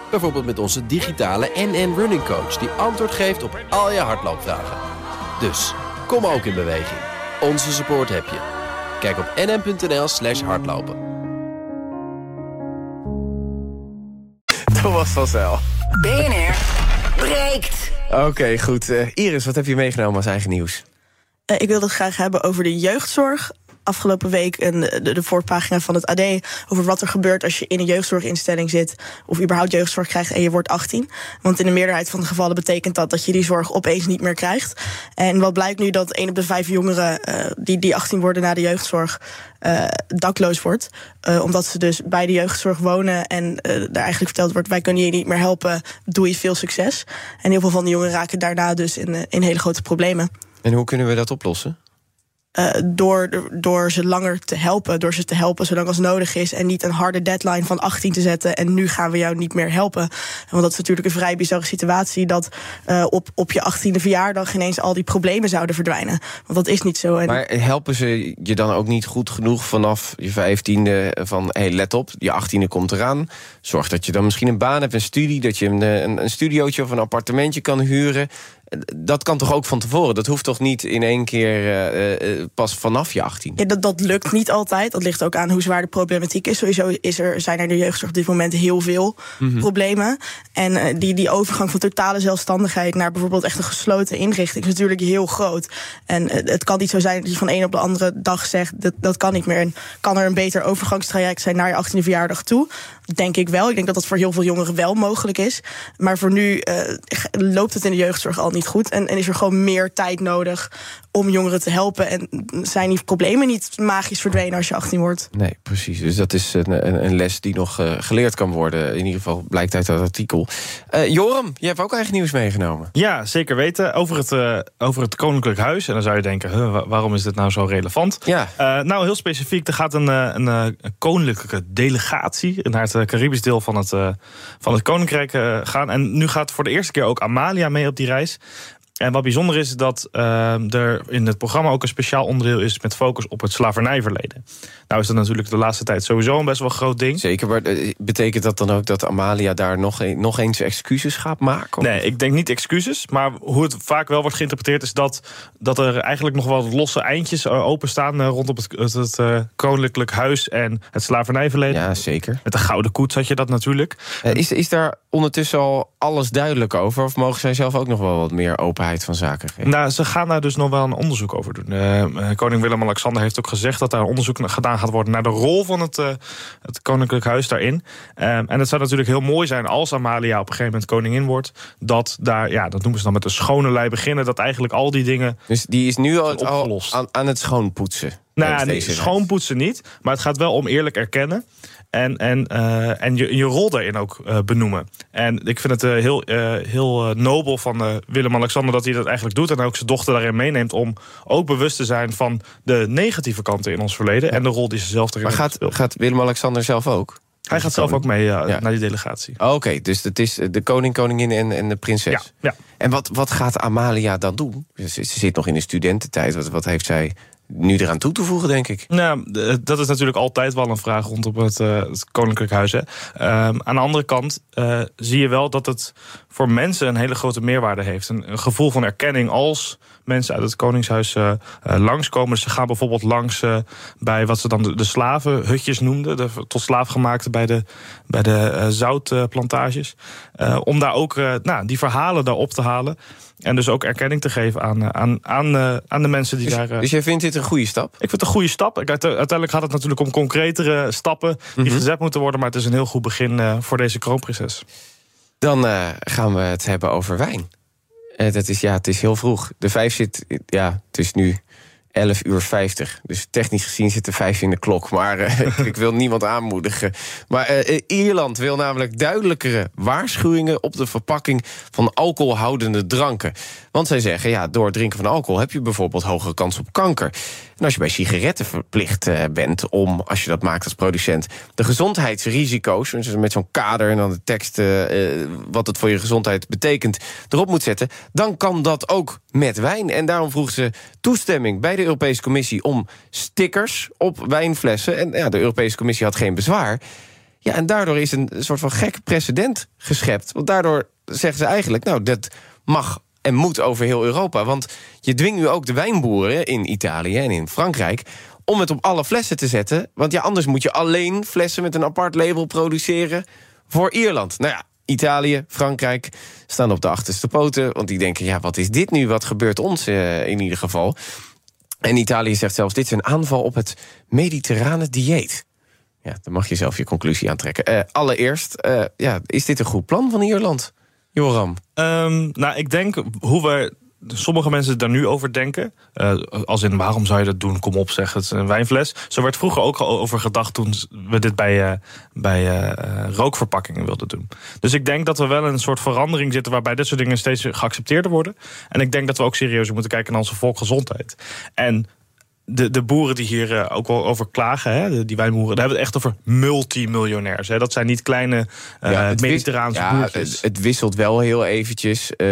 Bijvoorbeeld met onze digitale NN Running Coach... die antwoord geeft op al je hardloopvragen. Dus, kom ook in beweging. Onze support heb je. Kijk op nn.nl slash hardlopen. Thomas van Zel. BNR breekt. Oké, goed. Eh, Iris, wat heb je meegenomen als eigen nieuws? Eh, ik wilde het graag hebben over de jeugdzorg. Afgelopen week een, de, de voorpagina van het AD over wat er gebeurt als je in een jeugdzorginstelling zit. Of überhaupt jeugdzorg krijgt en je wordt 18. Want in de meerderheid van de gevallen betekent dat dat je die zorg opeens niet meer krijgt. En wat blijkt nu dat één op de vijf jongeren eh, die, die 18 worden na de jeugdzorg eh, dakloos wordt. Eh, omdat ze dus bij de jeugdzorg wonen en daar eigenlijk verteld wordt: wij kunnen je niet meer helpen, doe je veel succes. En heel veel van die jongeren raken daarna dus in, in hele grote problemen. En hoe kunnen we dat oplossen? Eh, door, door ze langer te helpen. Door ze te helpen zolang als nodig is. En niet een harde deadline van 18 te zetten. En nu gaan we jou niet meer helpen. Want dat is natuurlijk een vrij bizarre situatie. Dat eh, op, op je 18e verjaardag ineens al die problemen zouden verdwijnen. Want dat is niet zo. En Maar helpen ze je dan ook niet goed genoeg vanaf je vijftiende van... hé, hey, let op, je achttiende komt eraan. Zorg dat je dan misschien een baan hebt, een studie... dat je een, eh, een, een studiootje of een appartementje kan huren. Dat kan toch ook van tevoren? Dat hoeft toch niet in één keer eh, eh, pas vanaf je 18? Ja, dat, dat lukt niet altijd. Dat ligt ook aan hoe zwaar de problematiek is. Sowieso is er, zijn er in de jeugdzorg op dit moment heel veel Mhm. problemen. En eh, die, die overgang van totale zelfstandigheid naar bijvoorbeeld echt een gesloten inrichting is natuurlijk heel groot. En eh, het kan niet zo zijn dat je van de een op de andere dag zegt dat, dat kan niet meer. En kan er een beter overgangstraject zijn naar je 18e verjaardag toe? Denk ik wel. Ik denk dat dat voor heel veel jongeren wel mogelijk is. Maar voor nu eh, loopt het in de jeugdzorg al niet goed. En, en is er gewoon meer tijd nodig om jongeren te helpen. En zijn die problemen niet magisch verdwenen als je 18 wordt? Nee, precies. Dus dat is een, een, een les die nog eh, geleerd kan worden. In ieder geval blijkt uit dat artikel. Eh, Joram, je hebt ook eigen nieuws meegenomen. Ja, zeker weten. Over het, eh, over het Koninklijk Huis. En dan zou je denken, huh, wa- waarom is dit nou zo relevant? Ja. Eh, nou, heel specifiek. Er gaat een, een, eh, een koninklijke delegatie naar het Caribisch deel van het, eh, van het Koninkrijk gaan. En nu gaat voor de eerste keer ook Amalia mee op die reis. En wat bijzonder is, dat eh, er in het programma ook een speciaal onderdeel is met focus op het slavernijverleden. Nou is dat natuurlijk de laatste tijd sowieso een best wel groot ding. Zeker, maar eh, betekent dat dan ook dat Amalia daar nog, een, nog eens excuses gaat maken? Of- Nee, ik denk niet excuses. Maar hoe het vaak wel wordt geïnterpreteerd is dat, dat er eigenlijk nog wel losse eindjes eh, openstaan eh, rondom het, het, het koninklijk huis en het slavernijverleden. Ja, zeker. Met de gouden koets had je dat natuurlijk. Is, is daar ondertussen al alles duidelijk over? Of mogen zij zelf ook nog wel wat meer openheid van zaken geven? Nou, ze gaan daar dus nog wel een onderzoek over doen. Eh, eh, koning Willem-Alexander heeft ook gezegd dat daar een onderzoek gedaan gaat worden naar de rol van het, eh, het koninklijk huis daarin. Eh, en het zou natuurlijk heel mooi zijn als Amalia op een gegeven moment koningin wordt. Dat daar, ja, dat noemen ze dan met een schone lei beginnen. Dat eigenlijk al die dingen. Dus die is nu al, al opgelost. aan, aan het schoonpoetsen. Nou, ja, nee, schoonpoetsen niet. Maar het gaat wel om eerlijk erkennen. En, en, eh, en je, je rol daarin ook eh, benoemen. En ik vind het eh, heel, heel nobel van Willem-Alexander dat hij dat eigenlijk doet. En ook zijn dochter daarin meeneemt om ook bewust te zijn van de negatieve kanten in ons verleden. En de rol die ze zelf erin Maar gaat, gaat Willem-Alexander zelf ook? Hij gaat zelf ook mee ja, Ja. naar die delegatie. Oh, Oké, dus het is de koning, koningin en, en de prinses. Ja, ja. En wat, wat gaat Amalia dan doen? Ze, ze zit nog in de studententijd. Wat, wat heeft zij nu eraan toe te voegen, denk ik. Nou, dat is natuurlijk altijd wel een vraag rondom het, eh, het Koninklijk Huis. Hè. Ehm, aan de andere kant eh, zie je wel dat het voor mensen een hele grote meerwaarde heeft. Een gevoel van erkenning als mensen uit het Koningshuis eh, langskomen. Dus ze gaan bijvoorbeeld langs eh, bij wat ze dan de, de slavenhutjes noemden. De tot slaafgemaakte bij de, bij de zoutplantages. Om daar ook nou, die verhalen daar op te halen. En dus ook erkenning te geven aan, aan, aan, aan de mensen die daar... eh, Dus jij vindt dit een goede stap? ik vind het een goede stap. Uiteindelijk gaat het natuurlijk om concretere stappen die Mhm. gezet moeten worden. Maar het is een heel goed begin voor deze kroonprinses. Dan gaan we het hebben over wijn. Eh, dat is, ja, het is heel vroeg. De vijf zit, ja, het is nu 11 uur 50. Dus technisch gezien zit de vijf in de klok. Maar eh, ik, wil niemand aanmoedigen. Maar eh, Ierland wil namelijk duidelijkere waarschuwingen op de verpakking van alcoholhoudende dranken. Want zij zeggen, ja, door het drinken van alcohol heb je bijvoorbeeld hogere kans op kanker. Als je bij sigaretten verplicht eh, bent om, als je dat maakt als producent, de gezondheidsrisico's, met zo'n kader en dan de tekst eh, eh, wat het voor je gezondheid betekent, erop moet zetten, dan kan dat ook met wijn. En daarom vroeg ze toestemming bij de Europese Commissie om stickers op wijnflessen. En ja, de Europese Commissie had geen bezwaar. Ja, en daardoor is een soort van gek precedent geschept. Want daardoor zeggen ze eigenlijk, nou, dat mag en moet over heel Europa. Want je dwingt nu ook de wijnboeren in Italië en in Frankrijk om het op alle flessen te zetten. Want ja, anders moet je alleen flessen met een apart label produceren voor Ierland. Nou ja, Italië, Frankrijk staan op de achterste poten. Want die denken, ja, wat is dit nu? Wat gebeurt ons eh, in ieder geval? En Italië zegt zelfs, dit is een aanval op het mediterrane dieet. Ja, dan mag je zelf je conclusie aantrekken. Eh, allereerst, eh, ja, is dit een goed plan van Ierland? Joram. Ehm, nou, ik denk hoe we. Sommige mensen daar nu over denken. eh, als in waarom zou je dat doen? Kom op, zeg. Het een wijnfles. Zo werd vroeger ook over gedacht toen we dit bij, eh, bij eh, rookverpakkingen wilden doen. Dus ik denk dat we wel een soort verandering zitten waarbij dit soort dingen steeds geaccepteerder worden. En ik denk dat we ook serieus moeten kijken naar onze volksgezondheid. En de, de boeren die hier eh, ook wel over klagen, hè, de- die wijnboeren, daar hebben we het echt over multimiljonairs. Hè. Dat zijn niet kleine eh Ja, mediterraanse ja, boertjes. het, het wisselt wel heel eventjes. Eh,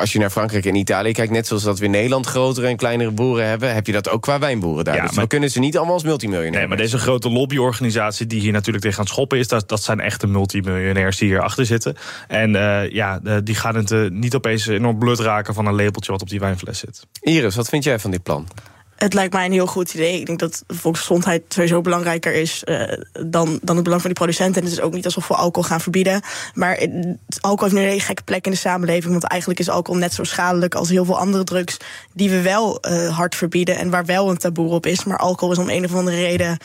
als je naar Frankrijk en Italië kijkt, net zoals dat we in Nederland grotere en kleinere boeren hebben, heb je dat ook qua wijnboeren daar. Ja, dus maar- we kunnen ze niet allemaal als multimiljonair. Nee, maar deze grote lobbyorganisatie die hier natuurlijk tegen aan het schoppen is, dat, dat zijn echte multimiljonairs die hier achter zitten. En ja, die gaan het niet opeens enorm blut raken van een labeltje wat op die wijnfles zit. Iris, wat vind jij van dit plan? Het lijkt mij een heel goed idee. Ik denk dat volksgezondheid sowieso belangrijker is eh, dan, dan het belang van die producenten. En het is ook niet alsof we alcohol gaan verbieden. Maar alcohol heeft nu een hele gekke plek in de samenleving. Want eigenlijk is alcohol net zo schadelijk als heel veel andere drugs. die we wel eh, hard verbieden en waar wel een taboe op is. Maar alcohol is om een of andere reden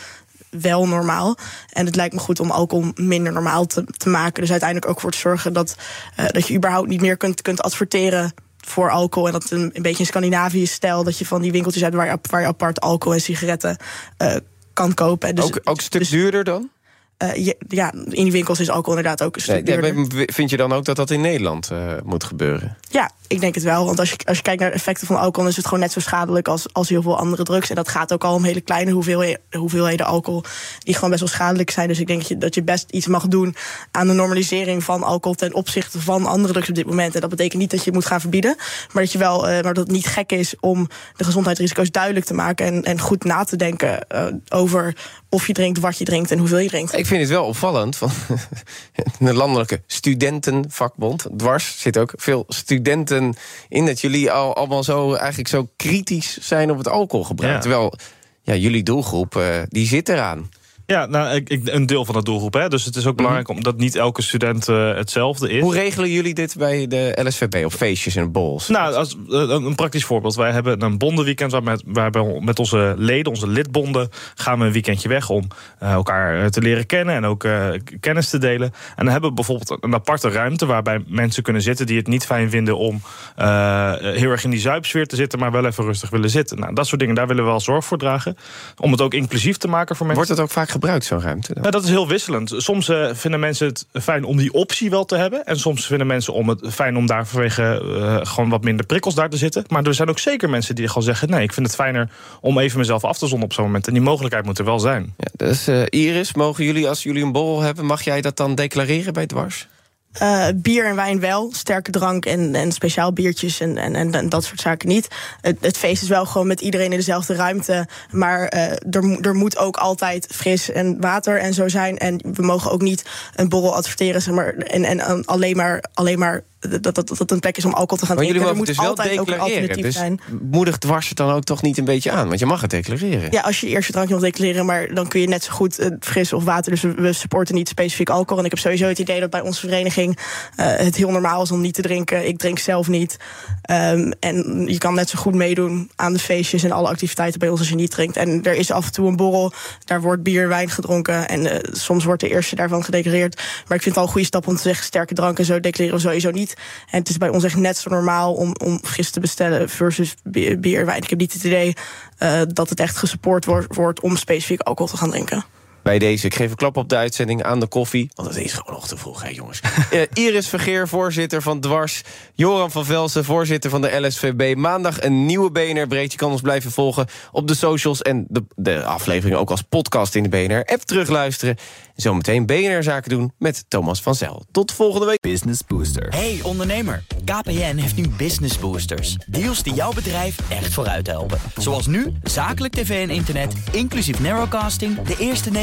wel normaal. En het lijkt me goed om alcohol minder normaal te, te maken. Dus uiteindelijk ook voor te zorgen dat, eh, dat je überhaupt niet meer kunt, kunt adverteren voor alcohol. En dat een, een beetje een Scandinavië-stijl. Dat je van die winkeltjes hebt waar je, waar je apart alcohol en sigaretten eh, kan kopen. Dus, ook, ook een stuk duurder dan? Eh, je- ja, in die winkels is alcohol inderdaad ook een stuk vind je dan ook dat dat in Nederland eh, moet gebeuren? Ja, ik denk het wel. Want als je, als je kijkt naar de effecten van alcohol, dan is het gewoon net zo schadelijk als, als heel veel andere drugs. En dat gaat ook al om hele kleine hoeveelheden, hoeveelheden alcohol, die gewoon best wel schadelijk zijn. Dus ik denk dat je, dat je best iets mag doen aan de normalisering van alcohol ten opzichte van andere drugs op dit moment. En dat betekent niet dat je het moet gaan verbieden, maar dat, je wel, eh, maar dat het niet gek is om de gezondheidsrisico's duidelijk te maken en, en goed na te denken over of je drinkt, wat je drinkt en hoeveel je drinkt. Ik vind het wel opvallend. Van de landelijke studentenvakbond. Dwars zit ook veel studenten in. Dat jullie al, allemaal zo, eigenlijk zo kritisch zijn op het alcoholgebruik. Ja. Terwijl ja, jullie doelgroep, eh, die zit eraan. Ja, nou, ik, ik, een deel van de doelgroep. Hè. Dus het is ook belangrijk omdat niet elke student eh, hetzelfde is. Hoe regelen jullie dit bij de LSVB? Op feestjes en bols? Nou, als, eh, een praktisch voorbeeld. Wij hebben een bondenweekend waar met, waarbij met onze leden, onze lidbonden, gaan we een weekendje weg om eh, elkaar te leren kennen en ook kennis te delen. En dan hebben we bijvoorbeeld een aparte ruimte waarbij mensen kunnen zitten die het niet fijn vinden om heel erg in die zuipsfeer te zitten, maar wel even rustig willen zitten. Nou, dat soort dingen, daar willen we wel zorg voor dragen. Om het ook inclusief te maken voor mensen. Wordt het ook vaak gebruikt, zo'n ruimte? dan? Ja, dat is heel wisselend. Soms eh, vinden mensen het fijn om die optie wel te hebben. En soms vinden mensen om het fijn om daar vanwege eh, gewoon wat minder prikkels daar te zitten. Maar er zijn ook zeker mensen die gewoon zeggen: nee, ik vind het fijner om even mezelf af te zonnen op zo'n moment. En die mogelijkheid moet er wel zijn. Ja, dus eh, Iris, mogen jullie als jullie een borrel hebben, mag jij dat dan declareren bij Dwars? Uh, bier en wijn wel, sterke drank en, en speciaal biertjes en, en, en, dat soort zaken niet. Het, het, feest is wel gewoon met iedereen in dezelfde ruimte. Maar uh, er, er moet ook altijd fris en water en zo zijn. En we mogen ook niet een borrel adverteren zeg maar, en, en alleen maar, alleen maar dat, dat, dat het een plek is om alcohol te gaan maar drinken. Jullie mogen er moet dus wel altijd ook een alternatief dus zijn. moedig dwars het dan ook toch niet een beetje aan? Want je mag het declareren. Ja, als je eerst je drankje mag declareren, maar dan kun je net zo goed uh, fris of water. Dus we supporten niet specifiek alcohol. En ik heb sowieso het idee dat bij onze vereniging uh, het heel normaal is om niet te drinken. Ik drink zelf niet. Um, en je kan net zo goed meedoen aan de feestjes en alle activiteiten bij ons als je niet drinkt. En er is af en toe een borrel, daar wordt bier, wijn gedronken. En uh, soms wordt de eerste daarvan gedeclareerd. Maar ik vind het al een goede stap om te zeggen: sterke dranken zo declareren we sowieso niet. En het is bij ons echt net zo normaal om, om fris te bestellen versus bier, wijn. Ik heb niet het idee uh, dat het echt gesupport wordt, wordt om specifiek alcohol te gaan drinken bij deze. Ik geef een klap op de uitzending aan de koffie. Want het is gewoon nog te vroeg, hè, jongens. uh, Iris Vergeer, voorzitter van Dwars. Joram van Velsen, voorzitter van de LSVB. Maandag een nieuwe BNR Breed. Je kan ons blijven volgen op de socials... en de, de aflevering ook als podcast in de BNR-app terugluisteren. Zometeen BNR Zaken doen met Thomas van Zel. Tot volgende week. Business Booster. Hey ondernemer, KPN heeft nu Business Boosters. Deals die jouw bedrijf echt vooruit helpen. Zoals nu, zakelijk tv en internet, inclusief narrowcasting... de eerste